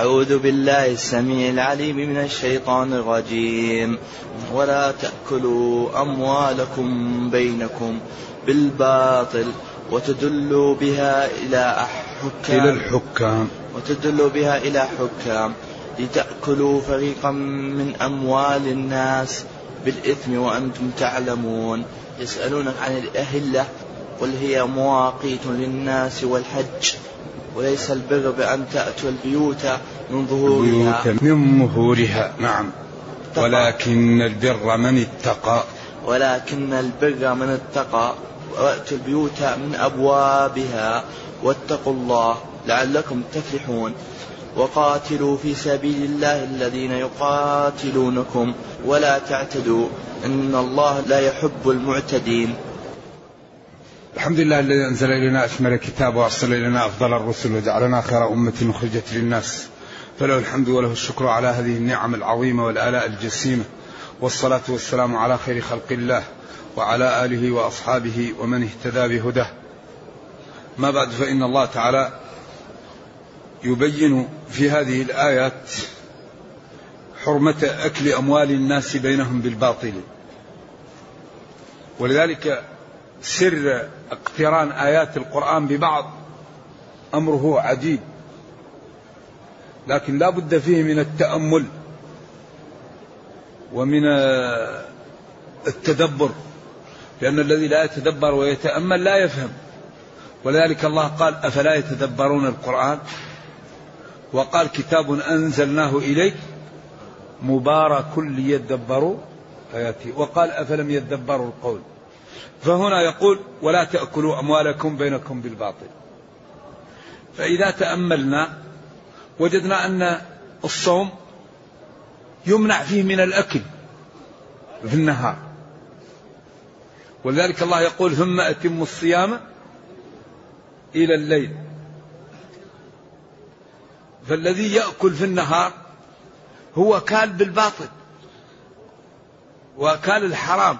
أعوذ بالله السميع العليم من الشيطان الرجيم. ولا تأكلوا أموالكم بينكم بالباطل وتدلوا بها إلى حكام إلى الحكام. وتدلوا بها إلى حكام. لتأكلوا فريقا من أموال الناس بالإثم وأنتم تعلمون. يسألونك عن الأهلة قل هي مواقيت للناس والحج. وليس البر بأن تأتوا البيوت من ظهورها. من ظهورها نعم. ولكن البر من اتقى. ولكن البر من اتقى. وأتوا البيوت من أبوابها واتقوا الله لعلكم تفلحون. وقاتلوا في سبيل الله الذين يقاتلونكم. ولا تعتدوا. إن الله لا يحب المعتدين. الحمد لله الذي أنزل إلينا اشمل الكتاب وأرسل إلينا أفضل الرسل وجعلنا خير أمة أخرجت للناس. فله الحمد وله الشكر على هذه النعم العظيمة والآلاء الجسيمة. والصلاة والسلام على خير خلق الله وعلى آله وأصحابه ومن اهتدى بهداه. ما بعد فإن الله تعالى يبين في هذه الآيات حرمة أكل أموال الناس بينهم بالباطل. ولذلك سر اقتران آيات القرآن ببعض أمره عجيب. لكن لا بد فيه من التأمل ومن التدبر لأن الذي لا يتدبر ويتأمل لا يفهم. ولذلك الله قال أفلا يتدبرون القرآن؟ وقال كتاب أنزلناه إليك مبارك ليدبروا. اياته وقال أفلم يدبروا القول؟ فهنا يقول ولا تأكلوا أموالكم بينكم بالباطل. فإذا تأملنا وجدنا أن الصوم يمنع فيه من الأكل في النهار. ولذلك الله يقول ثم أتموا الصيام إلى الليل. فالذي يأكل في النهار هو كال بالباطل وكال الحرام.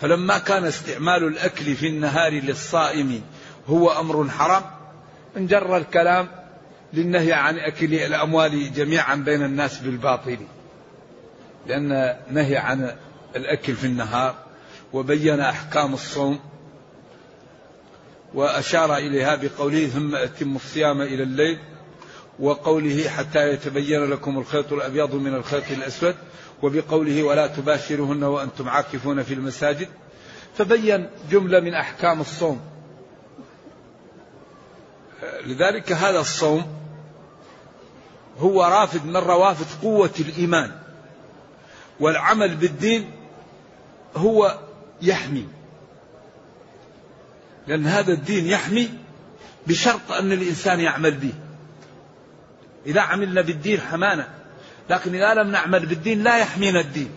فلما كان استعمال الأكل في النهار للصائم هو أمر حرام انجر الكلام للنهي عن أكل الأموال جميعا بين الناس بالباطل لأن نهي عن الأكل في النهار وبين أحكام الصوم وأشار إليها بقوله ثم أتم الصيام إلى الليل وقوله حتى يتبين لكم الخيط الأبيض من الخيط الأسود وبقوله ولا تباشرهن وأنتم عاكفون في المساجد. فبين جملة من أحكام الصوم. لذلك هذا الصوم هو رافد من روافد قوة الإيمان. والعمل بالدين هو يحمي. لأن هذا الدين يحمي بشرط أن الإنسان يعمل به. إذا عملنا بالدين حمانا لكن إذا لم نعمل بالدين لا يحمينا الدين.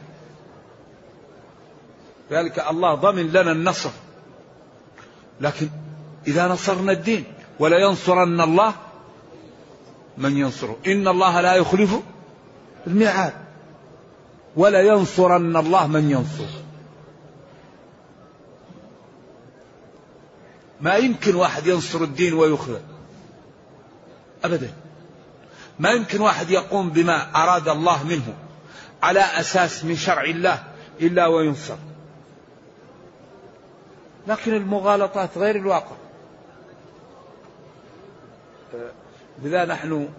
ذلك الله ضمن لنا النصر. لكن إذا نصرنا الدين ولا ينصرن الله من ينصره؟ إن الله لا يخلف الميعاد. ولا ينصرن الله من ينصر ما يمكن واحد ينصر الدين ويخذل أبدا. ما يمكن واحد يقوم بما أراد الله منه على أساس من شرع الله إلا وينصر. لكن المغالطات غير الواقع. لذا نحن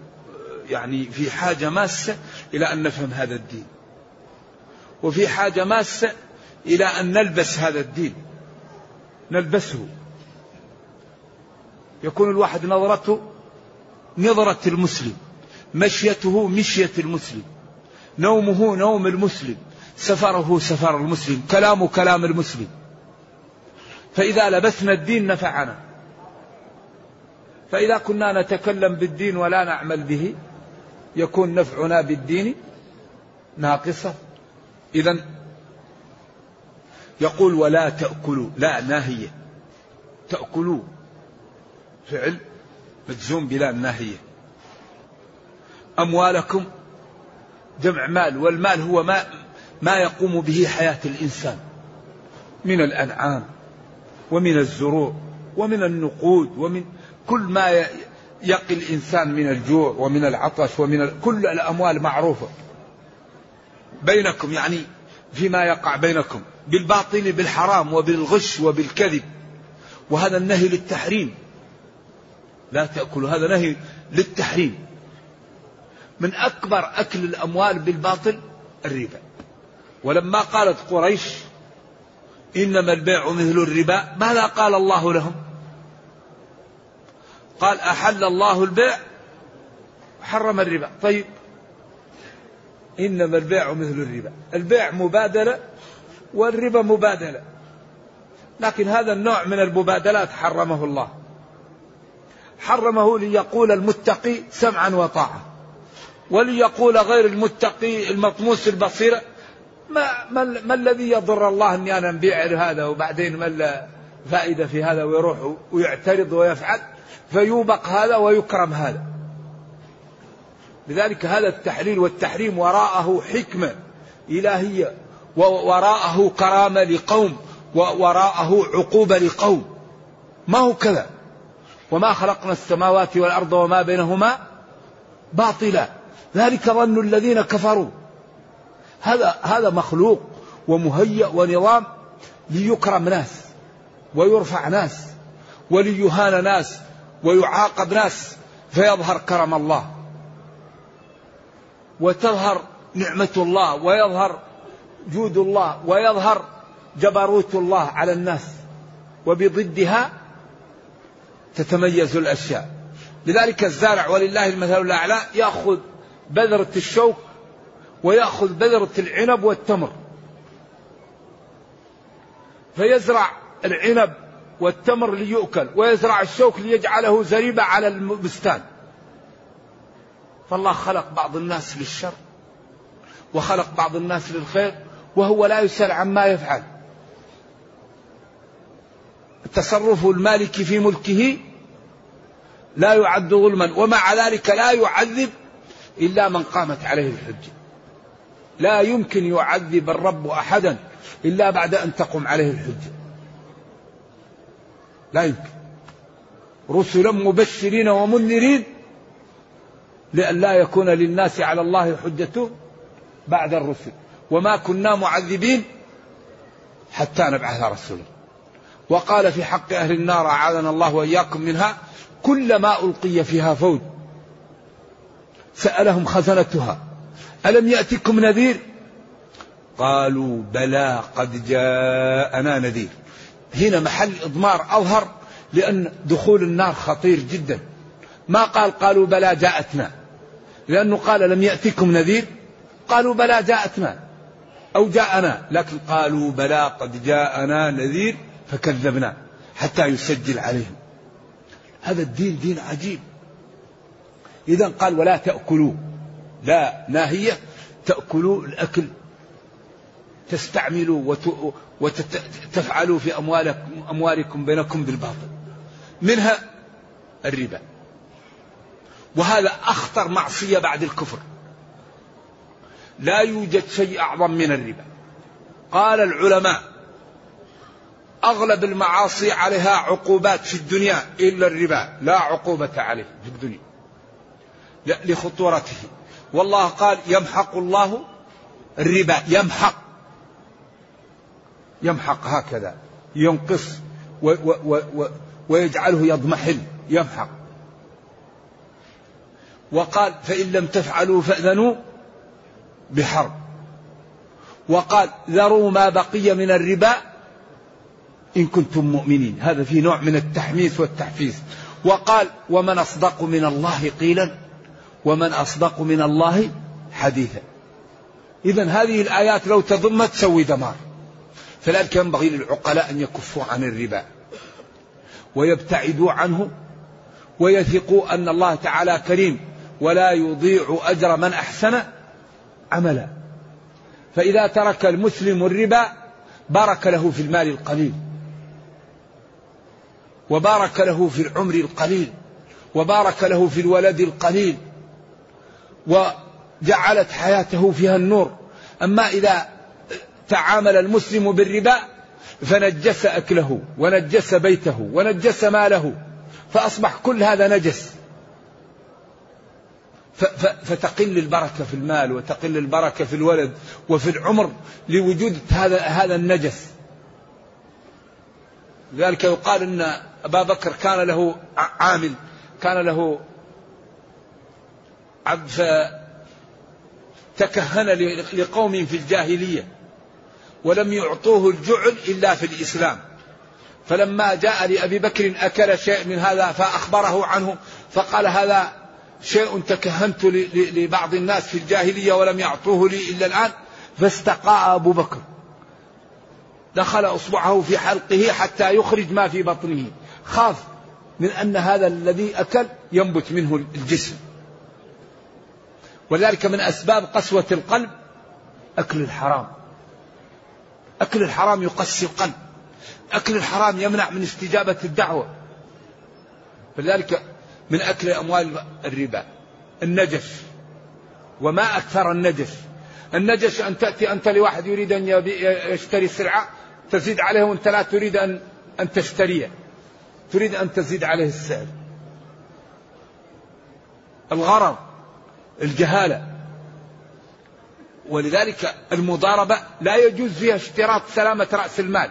يعني في حاجة ماسة إلى أن نفهم هذا الدين. وفي حاجة ماسة إلى أن نلبس هذا الدين. نلبسه. يكون الواحد نظرته نظرة المسلم. مشيته مشية المسلم. نومه نوم المسلم. سفره سفر المسلم. كلامه كلام المسلم. فإذا لبسنا الدين نفعنا. فإذا كنا نتكلم بالدين ولا نعمل به يكون نفعنا بالدين ناقصة. إذا يقول ولا تأكلوا. لا ناهية. تأكلوا. فعل مجزوم بلا ناهية. أموالكم جمع مال والمال هو ما ما يقوم به حياة الإنسان. من الأنعام ومن الزروع ومن النقود ومن كل ما يقي الإنسان من الجوع ومن العطش ومن ال... كل الأموال معروفة. بينكم يعني فيما يقع بينكم بالباطل بالحرام وبالغش وبالكذب. وهذا النهي للتحريم. لا تأكلوا هذا نهي للتحريم. من أكبر أكل الأموال بالباطل الربا. ولما قالت قريش إنما البيع مثل الربا ماذا قال الله لهم؟ قال أحل الله البيع حرم الربا. طيب إنما البيع مثل الربا. البيع مبادلة والربا مبادلة. لكن هذا النوع من المبادلات حرمه الله. حرمه ليقول المتقي سمعا وطاعة وليقول غير المتقي المطموس البصيرة ما, ما, ما الذي يضر الله إني أنا نبيع هذا وبعدين ما فائدة في هذا ويروح ويعترض ويفعل فيوبق هذا ويكرم هذا. لذلك هذا التحليل والتحريم وراءه حكمة إلهية ووراءه كرامة لقوم ووراءه عقوبة لقوم. ما هو كذا؟ وما خلقنا السماوات والأرض وما بينهما باطلا. ذلك ظن الذين كفروا. هذا هذا مخلوق ومهيأ ونظام ليكرم ناس ويرفع ناس وليهان ناس ويعاقب ناس فيظهر كرم الله. وتظهر نعمة الله ويظهر جود الله ويظهر جبروت الله على الناس. وبضدها تتميز الأشياء. لذلك الزارع ولله المثل الأعلى يأخذ بذرة الشوك ويأخذ بذرة العنب والتمر. فيزرع العنب والتمر ليؤكل ويزرع الشوك ليجعله زريبة على البستان. فالله خلق بعض الناس للشر وخلق بعض الناس للخير وهو لا يسأل عما يفعل. التصرف المالك في ملكه لا يعد ظلما ومع ذلك لا يعذب إلا من قامت عليه الحجة لا يمكن يعذب الرب أحدا إلا بعد أن تقم عليه الحجة لا يمكن. رسلا مبشرين ومنذرين لئلا يكون للناس على الله حجة بعد الرسل. وما كنا معذبين حتى نبعث رسولا وقال في حق أهل النار أعاذنا الله وإياكم منها كلما ألقي فيها فوج سألهم خزنتها. ألم يأتكم نذير؟ قالوا بلى قد جاءنا نذير. هنا محل إضمار أظهر لأن دخول النار خطير جدا. ما قال قالوا بلى جاءتنا. لأنه قال لم يأتكم نذير. قالوا بلى جاءتنا. أو جاءنا. لكن قالوا بلى قد جاءنا نذير فكذبنا حتى يسجل عليهم. هذا الدين دين عجيب. إذا قال ولا تأكلوا. لا ناهية تأكلوا الأكل. تستعملوا وتفعلوا في أموالكم, أموالكم بينكم بالباطل. منها الربا. وهذا أخطر معصية بعد الكفر. لا يوجد شيء أعظم من الربا. قال العلماء أغلب المعاصي عليها عقوبات في الدنيا إلا الربا لا عقوبة عليه في الدنيا. لخطورته. والله قال يمحق الله الربا يمحق. يمحق هكذا. ينقص و و و و ويجعله يضمحل. يمحق. وقال فإن لم تفعلوا فأذنوا بحرب. وقال ذروا ما بقي من الربا إن كنتم مؤمنين. هذا في نوع من التحميس والتحفيز. وقال ومن أصدق من الله قيلا. ومن أصدق من الله حديثا. إذا هذه الآيات لو تضمت تسوي دمار. فلذلك ينبغي للعقلاء أن يكفوا عن الربا؟ ويبتعدوا عنه ويثقوا أن الله تعالى كريم ولا يضيع أجر من أحسن عملا. فإذا ترك المسلم الربا بارك له في المال القليل وبارك له في العمر القليل وبارك له في الولد القليل وجعلت حياته فيها النور. أما إذا تعامل المسلم بالربا فنجس أكله ونجس بيته ونجس ماله فأصبح كل هذا نجس. فتقل البركة في المال وتقل البركة في الولد وفي العمر لوجود هذا هذا النجس. لذلك يقال إن أبا بكر كان له عامل كان له عبد تكهن لقوم في الجاهلية ولم يعطوه الجعل إلا في الإسلام. فلما جاء لأبي بكر أكل شيء من هذا فأخبره عنه فقال هذا شيء تكهنت لبعض الناس في الجاهلية ولم يعطوه لي إلا الآن. فاستقاء أبو بكر. دخل أصبعه في حلقه حتى يخرج ما في بطنه. خاف من أن هذا الذي أكل ينبت منه الجسم. ولذلك من أسباب قسوة القلب أكل الحرام. أكل الحرام يقسي القلب. أكل الحرام يمنع من استجابة الدعوة. فلذلك من أكل أموال الربا النجش وما أكثر النجش النجش أن تأتي أنت لواحد يريد أن يشتري سلعة تزيد عليه وأنت لا تريد ان أن تشتريه تريد أن تزيد عليه السعر. الغرر الجهالة. ولذلك المضاربة لا يجوز فيها اشتراط سلامة رأس المال.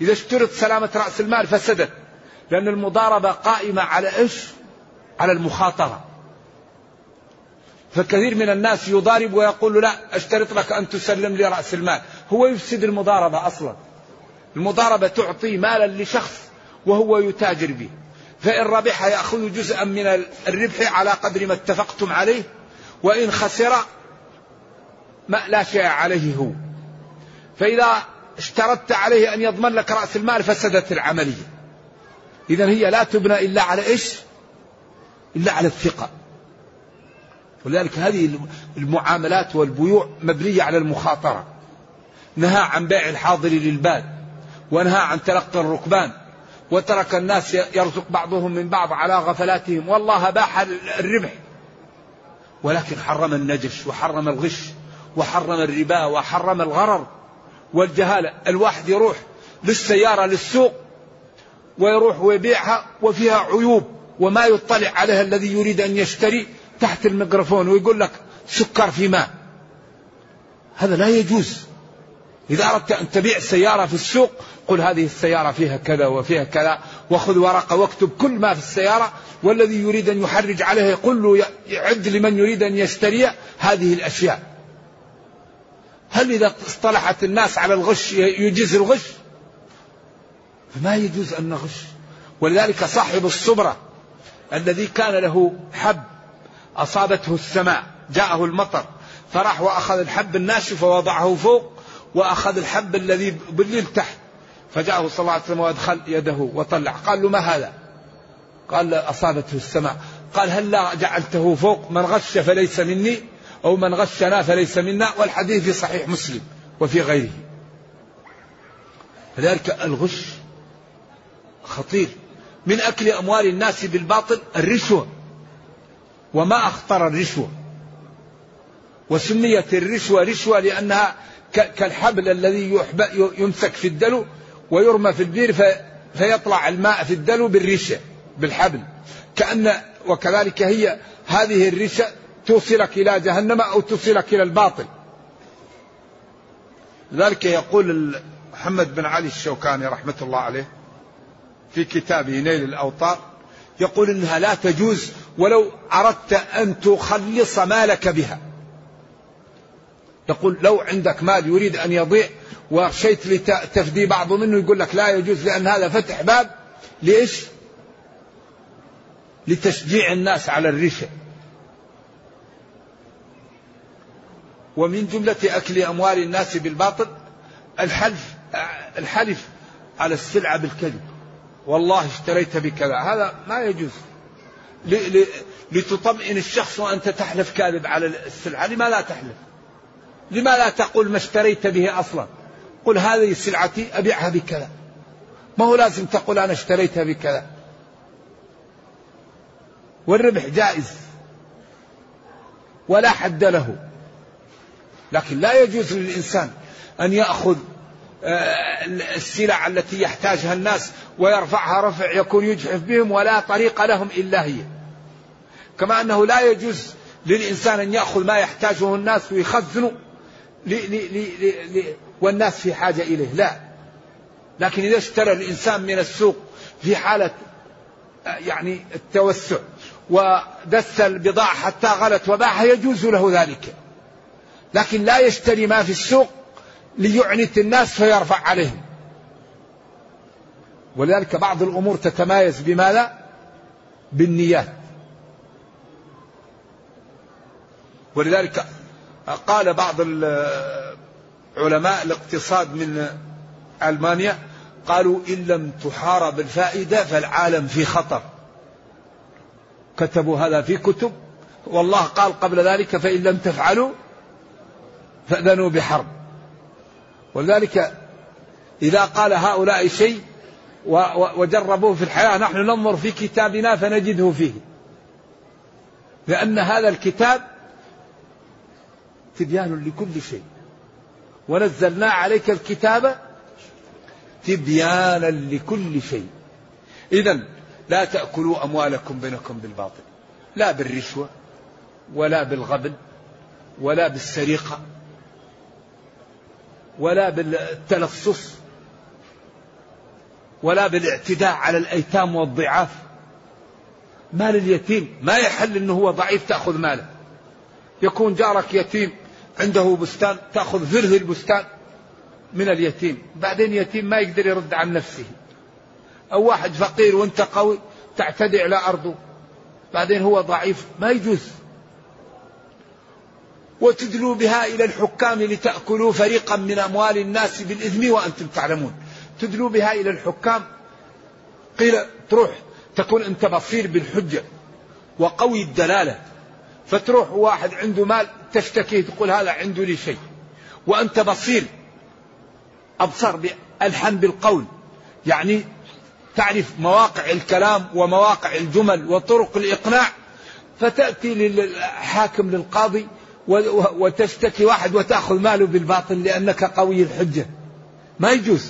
إذا اشترط سلامة رأس المال فسدت لأن المضاربة قائمة على إيش؟ على المخاطرة. فكثير من الناس يضارب ويقول لا أشترط لك أن تسلم لي رأس المال. هو يفسد المضاربة أصلا. المضاربة تعطي مالا لشخص وهو يتاجر به. فإن ربح يأخذ جزءا من الربح على قدر ما اتفقتم عليه وإن خسر ما لا شيء عليه هو. فإذا اشترطت عليه أن يضمن لك رأس المال فسدت العملية. إذا هي لا تبنى إلا على إيش؟ إلا على الثقة. ولذلك هذه المعاملات والبيوع مبنية على المخاطرة. نهى عن بيع الحاضر للباد ونهى عن تلقي الركبان وترك الناس يرزق بعضهم من بعض على غفلاتهم. والله باح الربح. ولكن حرم النجش وحرم الغش وحرم الربا وحرم الغرر والجهالة الواحد يروح للسيارة للسوق ويروح ويبيعها وفيها عيوب وما يطلع عليها الذي يريد أن يشتري تحت الميكروفون ويقول لك سكر في ماء. هذا لا يجوز. إذا أردت أن تبيع سيارة في السوق قل هذه السيارة فيها كذا وفيها كذا وخذ ورقة واكتب كل ما في السيارة والذي يريد أن يحرج عليه يقول له يعد لمن يريد أن يشتري هذه الأشياء. هل إذا اصطلحت الناس على الغش يجيز الغش؟ فما يجوز أن نغش. ولذلك صاحب الصبرة الذي كان له حب أصابته السماء جاءه المطر فراح وأخذ الحب الناشف ووضعه فوق وأخذ الحب الذي بالليل تحت. فجاءه صلى الله عليه وسلم وأدخل يده وطلع. قال له ما هذا؟ قال أصابته السماء. قال هل لا جعلته فوق من غش فليس مني أو من غشنا فليس منا؟ والحديث في صحيح مسلم وفي غيره. لذلك الغش خطير. من أكل أموال الناس بالباطل الرشوة. وما أخطر الرشوة. وسميت الرشوة رشوة لأنها كالحبل الذي يمسك في الدلو ويرمى في البير فيطلع الماء في الدلو بالرشة بالحبل. كأن وكذلك هي هذه الرشة توصلك إلى جهنم أو توصلك إلى الباطل. لذلك يقول محمد بن علي الشوكاني رحمة الله عليه في كتابه نيل الأوطار يقول إنها لا تجوز ولو أردت أن تخلص مالك بها. يقول لو عندك مال يريد أن يضيع وخشيت لتفدي بعض منه يقول لك لا يجوز لأن هذا فتح باب لإيش؟ لتشجيع الناس على الرشا. ومن جملة أكل أموال الناس بالباطل الحلف الحلف على السلعة بالكذب. والله اشتريت بكذا. هذا ما يجوز. لتطمئن الشخص وأنت تحلف كاذب على السلعة. لما لا تحلف. لما لا تقول ما اشتريت به أصلا؟ قل هذه سلعتي أبيعها بكذا. ما هو لازم تقول أنا اشتريتها بكذا. والربح جائز. ولا حد له. لكن لا يجوز للإنسان أن يأخذ آه، السلع التي يحتاجها الناس ويرفعها رفع يكون يجحف بهم ولا طريق لهم إلا هي. كما أنه لا يجوز للإنسان أن يأخذ ما يحتاجه الناس ويخزنه. لي لي لي لي والناس في حاجة إليه. لا. لكن إذا اشترى الإنسان من السوق في حالة يعني التوسع ودس البضاعة حتى غلت وباعها يجوز له ذلك. لكن لا يشتري ما في السوق ليعنت الناس فيرفع عليهم. ولذلك بعض الأمور تتمايز بماذا؟ بالنيات. ولذلك قال بعض علماء الاقتصاد من ألمانيا قالوا إن لم تحارب الفائدة فالعالم في خطر. كتبوا هذا في كتب. والله قال قبل ذلك فإن لم تفعلوا فأذنوا بحرب. ولذلك إذا قال هؤلاء شيء وجربوه في الحياة نحن ننظر في كتابنا فنجده فيه. لأن هذا الكتاب تبيان لكل شيء. ونزلنا عليك الكتاب تبيانا لكل شيء. إذا لا تأكلوا أموالكم بينكم بالباطل. لا بالرشوة ولا بالغبن ولا بالسرقة ولا بالتلصص ولا بالاعتداء على الأيتام والضعاف. مال اليتيم ما يحل أنه هو ضعيف تأخذ ماله. يكون جارك يتيم عنده بستان تأخذ ثلث البستان من اليتيم. بعدين يتيم ما يقدر يرد عن نفسه. أو واحد فقير وأنت قوي تعتدي على أرضه. بعدين هو ضعيف ما يجوز. وتدلوا بها إلى الحكام لتأكلوا فريقا من أموال الناس بالإثم وأنتم تعلمون. تدلوا بها إلى الحكام. قيل تروح تكون أنت بصير بالحجة وقوي الدلالة. فتروح واحد عنده مال تشتكي تقول هذا عنده لي شيء. وأنت بصير أبصر ألحن بالقول. يعني تعرف مواقع الكلام ومواقع الجمل وطرق الإقناع فتأتي للحاكم للقاضي وتشتكي واحد وتأخذ ماله بالباطل لأنك قوي الحجة. ما يجوز.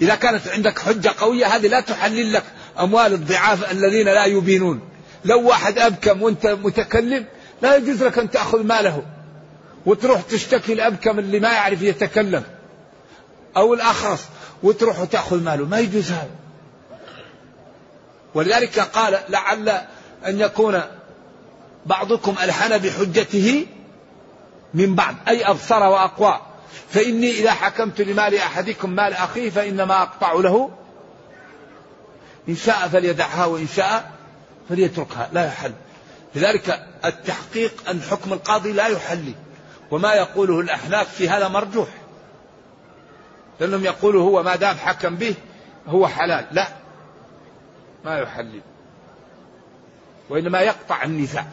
إذا كانت عندك حجة قوية هذه لا تحلل لك أموال الضعاف الذين لا يبينون. لو واحد أبكم وأنت متكلم لا يجوز لك أن تأخذ ماله وتروح تشتكي الأبكم اللي ما يعرف يتكلم أو الأخرس وتروح وتأخذ ماله. ما يجوز هذا. ولذلك قال لعل أن يكون بعضكم ألحن بحجته من بعض أي أبصر وأقوى. فإني إذا حكمت لمال أحدكم مال أخيه فإنما أقطع له. إن شاء فليدعها وإن شاء فليتركها. لا يحل. لذلك التحقيق أن حكم القاضي لا يحل وما يقوله الأحناف في هذا مرجوح. لأنهم يقولوا هو ما دام حكم به هو حلال. لا ما يحلل وإنما يقطع النزاع.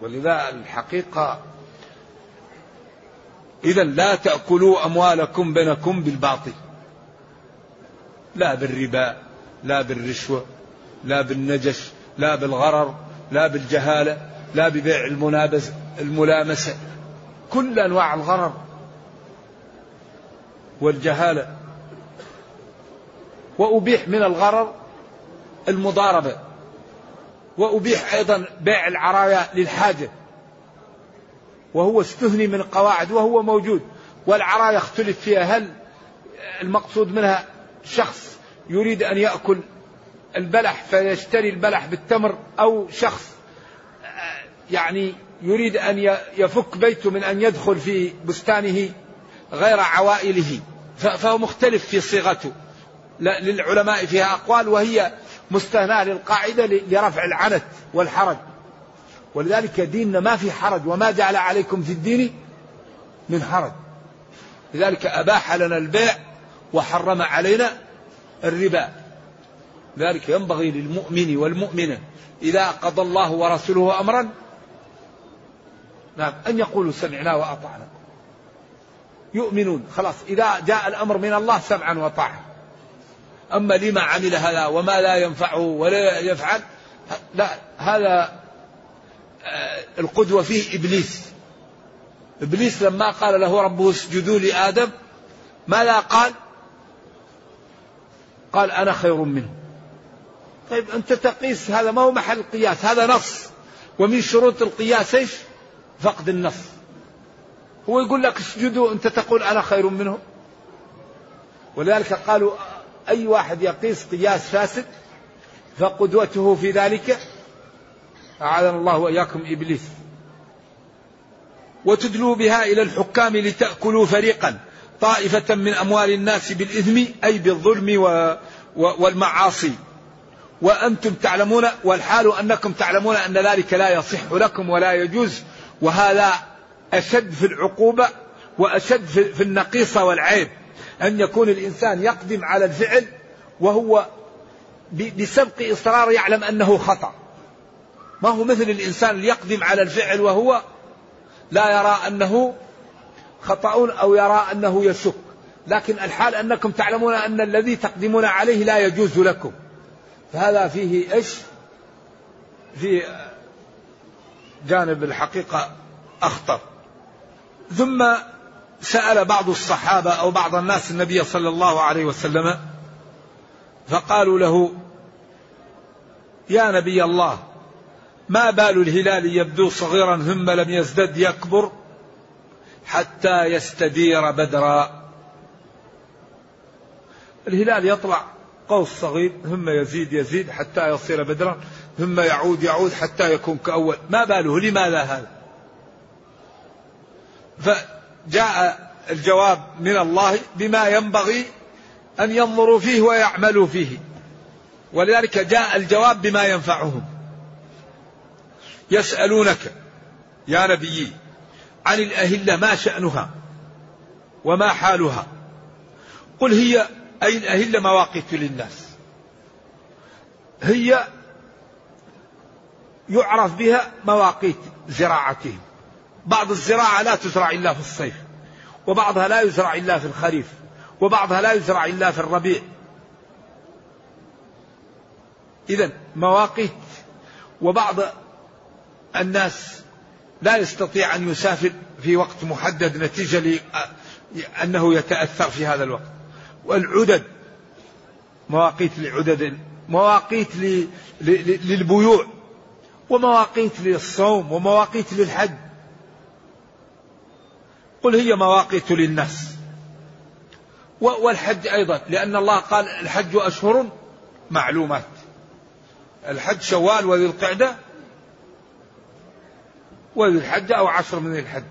ولذا الحقيقة إذا لا تأكلوا أموالكم بينكم بالباطل. لا بالربا لا بالرشوة لا بالنجش لا بالغرر لا بالجهالة لا ببيع المنابز الملامسة. كل أنواع الغرر والجهالة. وأبيح من الغرر المضاربة. وأبيح أيضا بيع العرايا للحاجة. وهو استثني من القواعد وهو موجود. والعرايا اختلف فيها. هل المقصود منها شخص يريد أن يأكل البلح فيشتري البلح بالتمر أو شخص يعني يريد أن يفك بيته من أن يدخل في بستانه غير عوائله. فهو مختلف في صيغته. للعلماء فيها أقوال وهي مستهناة للقاعدة لرفع العنت والحرج. ولذلك ديننا ما في حرج وما جعل عليكم في الدين من حرج. لذلك أباح لنا البيع وحرم علينا الربا. لذلك ينبغي للمؤمن والمؤمنة. إذا قضى الله ورسوله أمرا نعم أن يقولوا سمعنا وأطعنا. يؤمنون خلاص إذا جاء الأمر من الله سمعا وطاعة أما لما عمل هذا وما لا ينفعه ولا يفعل لا هذا آه، القدوة فيه إبليس. إبليس لما قال له ربه اسجدوا لآدم ماذا قال؟ قال أنا خير منه. طيب أنت تقيس هذا ما هو محل قياس هذا نص. ومن شروط القياس إيش؟ فقد النص. هو يقول لك اسجدوا أنت تقول أنا خير منهم ولذلك قالوا أي واحد يقيس قياس فاسد فقدوته في ذلك. أعاذنا الله وإياكم إبليس. وتدلوا بها إلى الحكام لتأكلوا فريقا طائفة من أموال الناس بالإثم أي بالظلم والمعاصي. وأنتم تعلمون والحال أنكم تعلمون أن ذلك لا يصح لكم ولا يجوز وهذا أشد في العقوبة وأشد في النقيصة والعيب. أن يكون الإنسان يقدم على الفعل وهو بسبق إصرار يعلم أنه خطأ. ما هو مثل الإنسان اللي يقدم على الفعل وهو لا يرى أنه خطأ أو يرى أنه يشك. لكن الحال أنكم تعلمون أن الذي تقدمون عليه لا يجوز لكم. فهذا فيه إيش؟ في جانب الحقيقة أخطر. ثم سأل بعض الصحابة أو بعض الناس النبي صلى الله عليه وسلم فقالوا له يا نبي الله ما بال الهلال يبدو صغيرا ثم لم يزدد يكبر حتى يستدير بدرا. الهلال يطلع قوس صغير ثم يزيد يزيد حتى يصير بدرا ثم يعود يعود حتى يكون كأول. ما باله؟ لماذا هذا؟ فجاء الجواب من الله بما ينبغي أن ينظروا فيه ويعملوا فيه. ولذلك جاء الجواب بما ينفعهم. يسألونك يا نبي عن الأهلة ما شأنها وما حالها. قل هي أي الأهلة مواقيت للناس؟ هي يعرف بها مواقيت زراعتهم. بعض الزراعة لا تزرع إلا في الصيف وبعضها لا يزرع إلا في الخريف وبعضها لا يزرع إلا في الربيع. إذا مواقيت وبعض الناس لا يستطيع أن يسافر في وقت محدد نتيجة لأنه يتأثر في هذا الوقت. والعدد. مواقيت لعدد مواقيت للبيوع ومواقيت للصوم ومواقيت للحج. قل هي مواقيت للناس والحج أيضا لأن الله قال الحج أشهر معلومات. الحج شوال وذي القعدة وذي الحج أو عشر من الحج.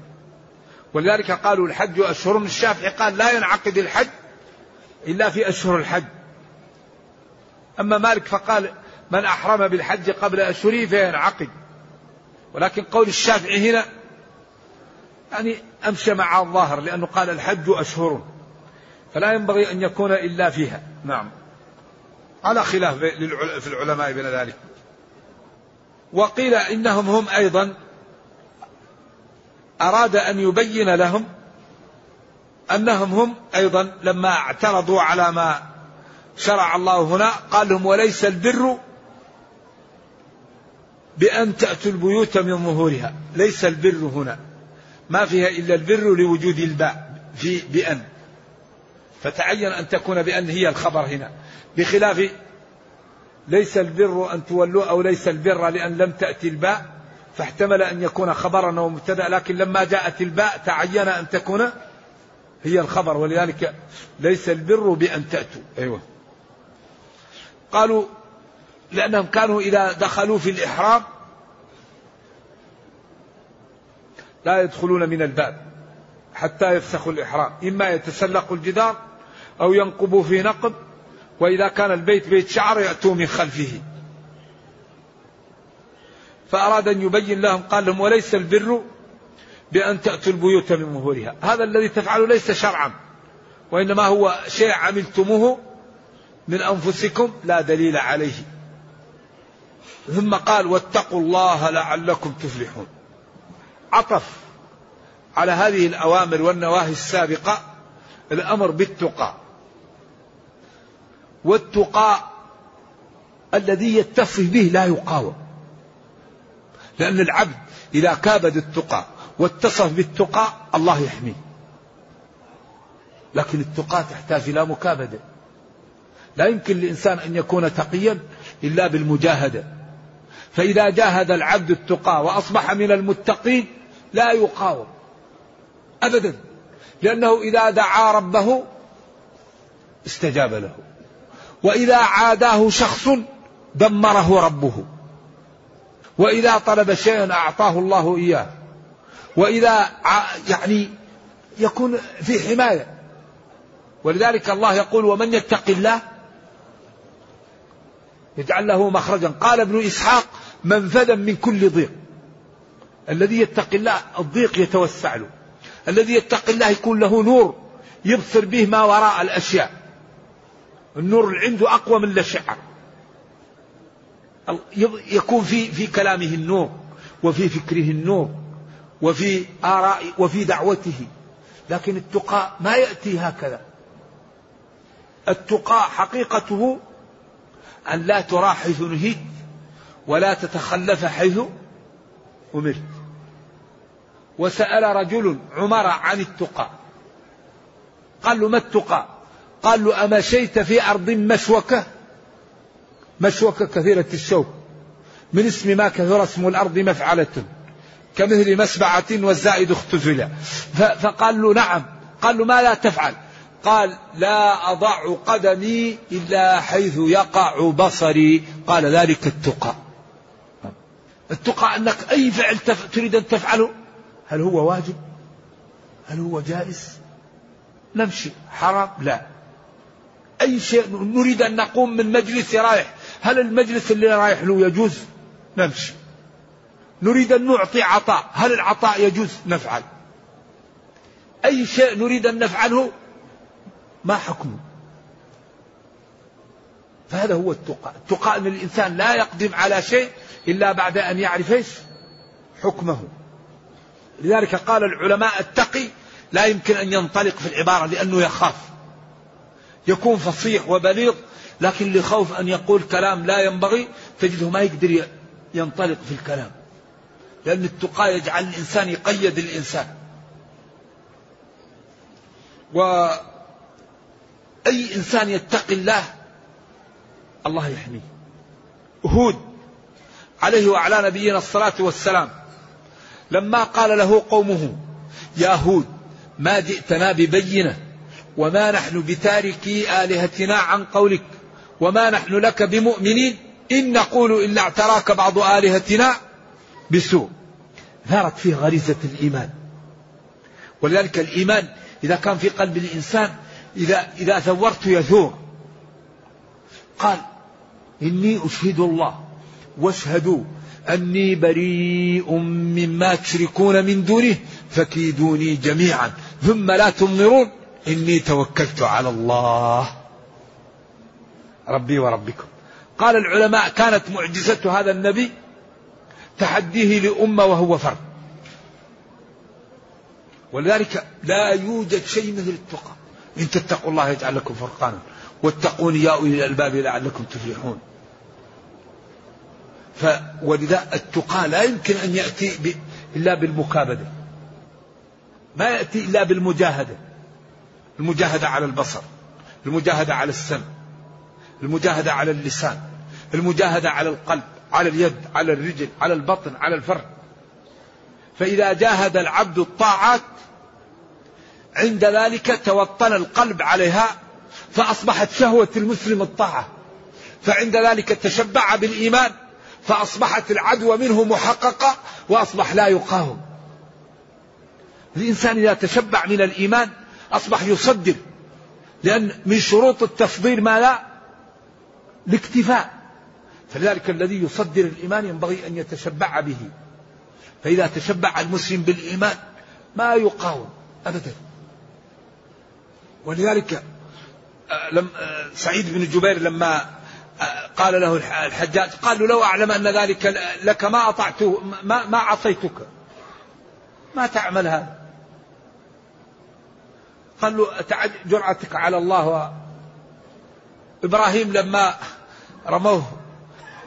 ولذلك قالوا الحج أشهر. الشافعي قال لا ينعقد الحج إلا في أشهر الحج. أما مالك فقال من أحرم بالحج قبل أشهره فينعقد. ولكن قول الشافعي هنا يعني أمشى مع الظاهر لأنه قال الحج أشهر. فلا ينبغي أن يكون إلا فيها. نعم. على خلاف في العلماء بين ذلك. وقيل إنهم هم أيضا أراد أن يبين لهم أنهم هم أيضا لما اعترضوا على ما شرع الله هنا قال لهم وليس البر بأن تأتوا البيوت من ظهورها ليس البر هنا ما فيها إلا البر لوجود الباء في بأن. فتعين أن تكون بأن هي الخبر هنا بخلاف ليس البر أن تولوا أو ليس البر لأن لم تأتي الباء. فاحتمل أن يكون خبرا ومبتدأ لكن لما جاءت الباء تعين أن تكون هي الخبر ولذلك ليس البر بأن تأتوا. أيوة. قالوا لأنهم كانوا إذا دخلوا في الإحرام لا يدخلون من الباب حتى يفسخوا الإحرام. إما يتسلقوا الجدار أو ينقبوا في نقب وإذا كان البيت بيت شعر يأتوا من خلفه. فأراد أن يبين لهم قال لهم وليس البر بأن تأتوا البيوت من ظهورها هذا الذي تفعله ليس شرعا وإنما هو شيء عملتموه من أنفسكم لا دليل عليه. ثم قال واتقوا الله لعلكم تفلحون. عطف على هذه الأوامر والنواهي السابقة الأمر بالتقى. والتقى الذي يتصف به لا يقاوم لأن العبد إذا كابد التقى واتصف بالتقى الله يحميه. لكن التقى تحتاج إلى مكابدة. لا يمكن للإنسان أن يكون تقيا إلا بالمجاهدة. فإذا جاهد العبد التقى وأصبح من المتقين لا يقاوم. أبدا. لأنه إذا دعا ربه استجاب له. وإذا عاداه شخص دمره ربه. وإذا طلب شيئا أعطاه الله إياه. وإذا يعني يكون في حماية. ولذلك الله يقول ومن يتق الله يجعل له مخرجا. قال ابن إسحاق منفذا من كل ضيق. الذي يتقي الله الضيق يتوسع له. الذي يتقي الله يكون له نور يبصر به ما وراء الأشياء. النور اللي عنده أقوى من الأشعة يكون في في كلامه النور وفي فكره النور. وفي آراء وفي دعوته. لكن التقى ما يأتي هكذا. التقى حقيقته أن لا ترى حيث نهيت ولا تتخلف حيث أمرت. وسأل رجل عمر عن التقى قال له ما التقى قال له أمشيت في أرض مشوكة؟ مشوكة كثيرة الشوك. من اسم ما كثر اسم الأرض مفعلة. كمثل مسبعة والزائد اختزل فقال له نعم. قال له ما لا تفعل. قال لا أضع قدمي إلا حيث يقع بصري. قال ذلك التقى. التقى أنك أي فعل تريد أن تفعله؟ هل هو واجب؟ هل هو جائز؟ نمشي. حرام؟ لا. أي شيء نريد أن نقوم من مجلس رايح. هل المجلس اللي رايح له يجوز؟ نمشي. نريد أن نعطي عطاء. هل العطاء يجوز؟ نفعل. أي شيء نريد أن نفعله؟ ما حكمه. فهذا هو التقى التقى أن الإنسان لا يقدم على شيء إلا بعد أن يعرف إيش؟ حكمه. لذلك قال العلماء التقي لا يمكن أن ينطلق في العبارة لأنه يخاف. يكون فصيح وبليغ لكن لخوف أن يقول كلام لا ينبغي تجده ما يقدر ينطلق في الكلام. لأن التقى يجعل الإنسان يقيد الإنسان. وأي إنسان يتقي الله الله يحميه. هود عليه وعلى نبينا الصلاة والسلام لما قال له قومه يا هود ما جئتنا ببينة وما نحن بتاركي آلهتنا عن قولك وما نحن لك بمؤمنين إن نقول إلا اعتراك بعض آلهتنا بسوء ثارت فيه غريزة الإيمان. ولذلك الإيمان إذا كان في قلب الإنسان إذا إذا ثورت يثور قال إني أشهد الله واشهدوا أني بريء مما تشركون من دونه فكيدوني جميعا. ثم لا تنظرون إني توكلت على الله. ربي وربكم. قال العلماء كانت معجزة هذا النبي تحديه لأمة وهو فرد. ولذلك لا يوجد شيء مثل التقى. إن تتقوا الله يجعل لكم فرقانا. واتقون يا أولي الألباب لعلكم تفلحون. ف ولذا التقى لا يمكن أن يأتي ب... إلا بالمكابدة. ما يأتي إلا بالمجاهدة. المجاهدة على البصر. المجاهدة على السمع. المجاهدة على اللسان. المجاهدة على القلب. على اليد على الرجل على البطن على الفرد فإذا جاهد العبد الطاعات عند ذلك توطن القلب عليها فأصبحت شهوة المسلم الطاعة. فعند ذلك تشبع بالإيمان فأصبحت العدوى منه محققة وأصبح لا يقاوم. الإنسان إذا تشبع من الإيمان أصبح يصدر لأن من شروط التفضيل ما لا؟ الاكتفاء. فلذلك الذي يصدر الإيمان ينبغي أن يتشبع به. فإذا تشبع المسلم بالإيمان ما يقاوم أبدا. ولذلك آه، لم آه، سعيد بن جبير لما آه، قال له الحجاج قال له لو أعلم أن ذلك لك ما أطعته ما, ما عصيتك. ما تعمل هذا؟ قال له جرأتك على الله. إبراهيم لما رموه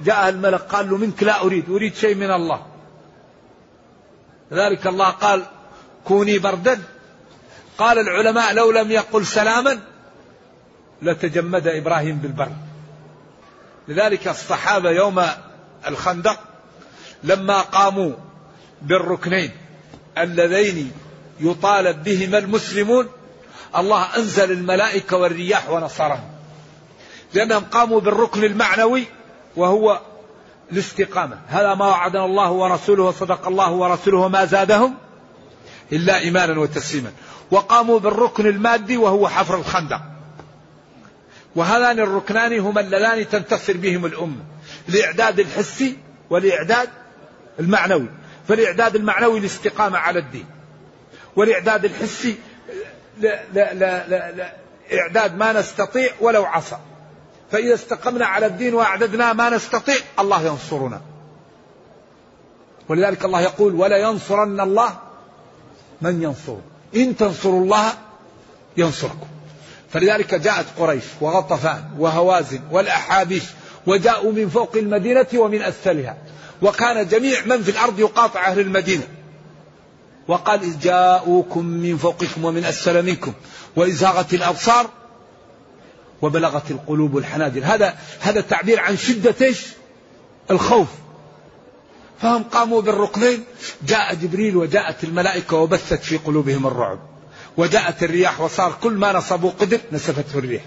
جاء الملك قال له منك لا أريد أريد شيء من الله. ذلك الله قال كوني بردا. قال العلماء لو لم يقل سلاما لتجمد إبراهيم بالبر. لذلك الصحابة يوم الخندق لما قاموا بالركنين اللذين يطالب بهما المسلمون الله أنزل الملائكة والرياح ونصرهم. لأنهم قاموا بالركن المعنوي وهو الاستقامة. هذا ما وعدنا الله ورسوله وصدق الله ورسوله وما زادهم إلا إيمانا وتسليما. وقاموا بالركن المادي وهو حفر الخندق. وهذان الركنان هما اللذان تنتصر بهم الأمة. الإعداد الحسي والإعداد المعنوي. فالإعداد المعنوي الاستقامة على الدين. والإعداد الحسي لا لا لا لا لا إعداد ما نستطيع ولو عصى. فإذا استقمنا على الدين وأعددنا ما نستطيع الله ينصرنا. ولذلك الله يقول ولا ينصرن الله من ينصر إن تنصروا الله ينصركم. فلذلك جاءت قريش وغطفان وهوازن والأحابيش وجاءوا من فوق المدينة ومن أسفلها. وكان جميع من في الأرض يقاطع أهل المدينة. وقال إذ جاءوكم من فوقكم ومن أسفل منكم وإذ زاغت الأبصار وبلغت القلوب الحناجر. هذا هذا تعبير عن شدة إيش؟ الخوف. فهم قاموا بالركنين. جاء جبريل وجاءت الملائكة وبثت في قلوبهم الرعب. وجاءت الرياح وصار كل ما نصبوا قدر نسفته الريح.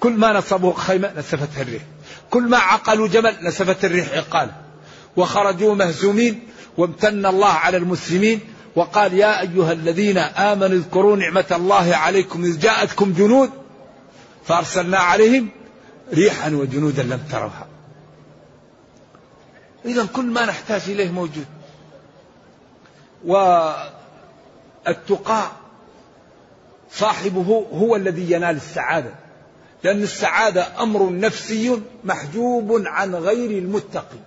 كل ما نصبوا خيمة نسفتها الريح. كل ما عقلوا جمل نسفت الريح عقاله وخرجوا مهزومين وامتن الله على المسلمين وقال يا أيها الذين آمنوا اذكروا نعمة الله عليكم إذ جاءتكم جنود فأرسلنا عليهم ريحا وجنودا لم تروها. إذا كل ما نحتاج إليه موجود. والتقاء صاحبه هو الذي ينال السعادة. لأن السعادة أمر نفسي محجوب عن غير المتقي.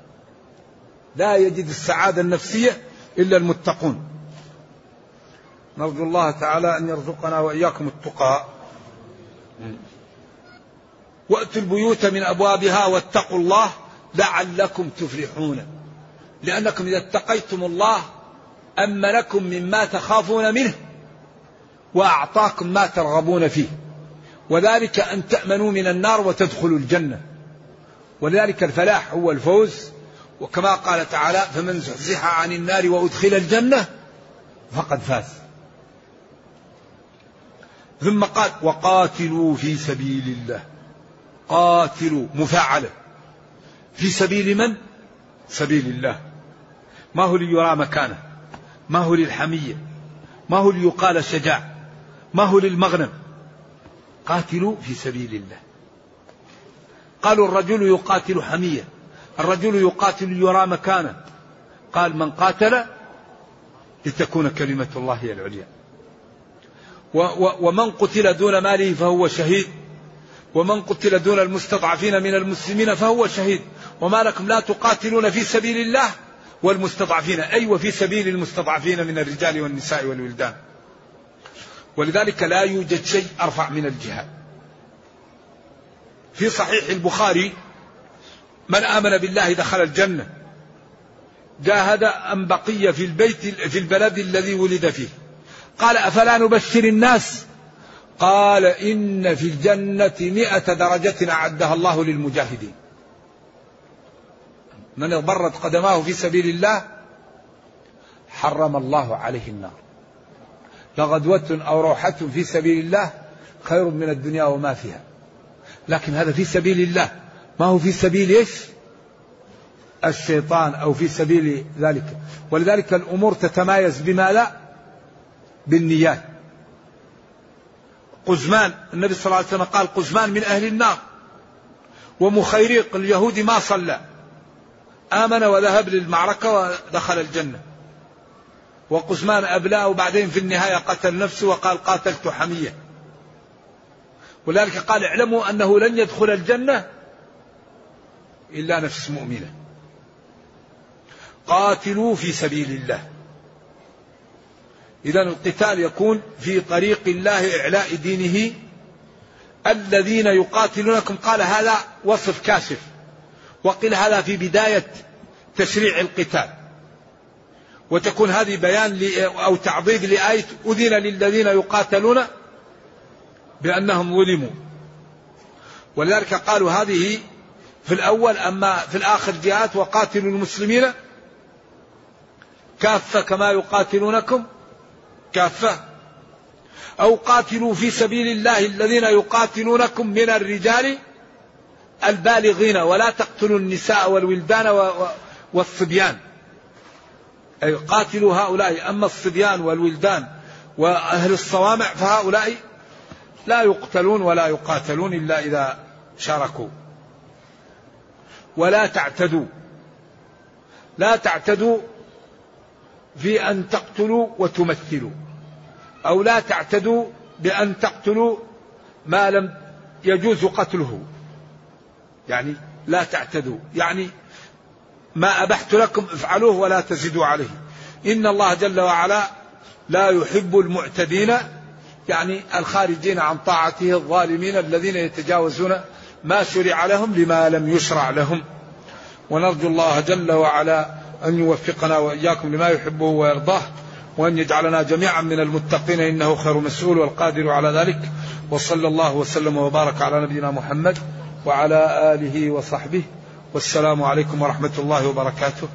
لا يجد السعادة النفسية إلا المتقون. نرجو الله تعالى أن يرزقنا وإياكم التقى. وأتوا البيوت من أبوابها واتقوا الله لعلكم تفلحون. لأنكم إذا اتقيتم الله أمنكم مما تخافون منه وأعطاكم ما ترغبون فيه. وذلك أن تأمنوا من النار وتدخلوا الجنة. ولذلك الفلاح هو الفوز. وكما قال تعالى فمن زحزح عن النار وأدخل الجنة فقد فاز. ثم قال وقاتلوا في سبيل الله. قاتلوا مفاعلة في سبيل من؟ سبيل الله. ما هو ليرى مكانه؟ ما هو للحمية؟ ما هو ليقال شجاع؟ ما هو للمغنم؟ قاتلوا في سبيل الله. قالوا الرجل يقاتل حمية الرجل يقاتل ليرى مكانه. قال من قاتل لتكون كلمة الله هي العليا. ومن قتل دون ماله فهو شهيد. ومن قتل دون المستضعفين من المسلمين فهو شهيد. وما لكم لا تقاتلون في سبيل الله والمستضعفين. أي أيوة وفي سبيل المستضعفين من الرجال والنساء والولدان. ولذلك لا يوجد شيء أرفع من الجهاد. في صحيح البخاري من آمن بالله دخل الجنة جاهد أم بقي في البيت في البلد الذي ولد فيه. قال أفلا نبشر الناس قال إن في الجنة مئة درجة أعدها الله للمجاهدين. من اضطرت قدماه في سبيل الله حرم الله عليه النار. لغدوة أو روحة في سبيل الله خير من الدنيا وما فيها. لكن هذا في سبيل الله. ما هو في سبيل إيش؟ الشيطان أو في سبيل ذلك. ولذلك الأمور تتمايز بما لا بالنيات. قزمان. النبي صلى الله عليه وسلم قال قزمان من أهل النار. ومخيريق اليهودي ما صلى. آمن وذهب للمعركة ودخل الجنة. وقزمان أبلاه وبعدين في النهاية قتل نفسه وقال قاتلت حمية. ولذلك قال اعلموا أنه لن يدخل الجنة إلا نفس مؤمنة. قاتلوا في سبيل الله. إذا القتال يكون في طريق الله إعلاء دينه. الذين يقاتلونكم قال هذا وصف كاشف. وقيل هذا في بداية تشريع القتال. وتكون هذه بيان أو تعضيد لآية أذن للذين يقاتلون بأنهم ظلموا. ولذلك قالوا هذه في الأول أما في الآخر جاءت وقاتلوا المسلمين كافة كما يقاتلونكم. كافة. أو قاتلوا في سبيل الله الذين يقاتلونكم من الرجال البالغين ولا تقتلوا النساء والولدان والصبيان. أي قاتلوا هؤلاء أما الصبيان والولدان وأهل الصوامع فهؤلاء لا يقتلون ولا يقاتلون إلا إذا شاركوا. ولا تعتدوا. لا تعتدوا في أن تقتلوا وتمثلوا. أو لا تعتدوا بأن تقتلوا ما لم يجوز قتله. يعني لا تعتدوا. يعني ما أبحت لكم افعلوه ولا تزدوا عليه. إن الله جل وعلا لا يحب المعتدين يعني الخارجين عن طاعته الظالمين الذين يتجاوزون ما شرع لهم لما لم يشرع لهم. ونرجو الله جل وعلا أن يوفقنا وإياكم لما يحبه ويرضاه. وأن يجعلنا جميعا من المتقين إنه خير مسؤول والقادر على ذلك. وصلى الله وسلم وبارك على نبينا محمد وعلى آله وصحبه. والسلام عليكم ورحمة الله وبركاته.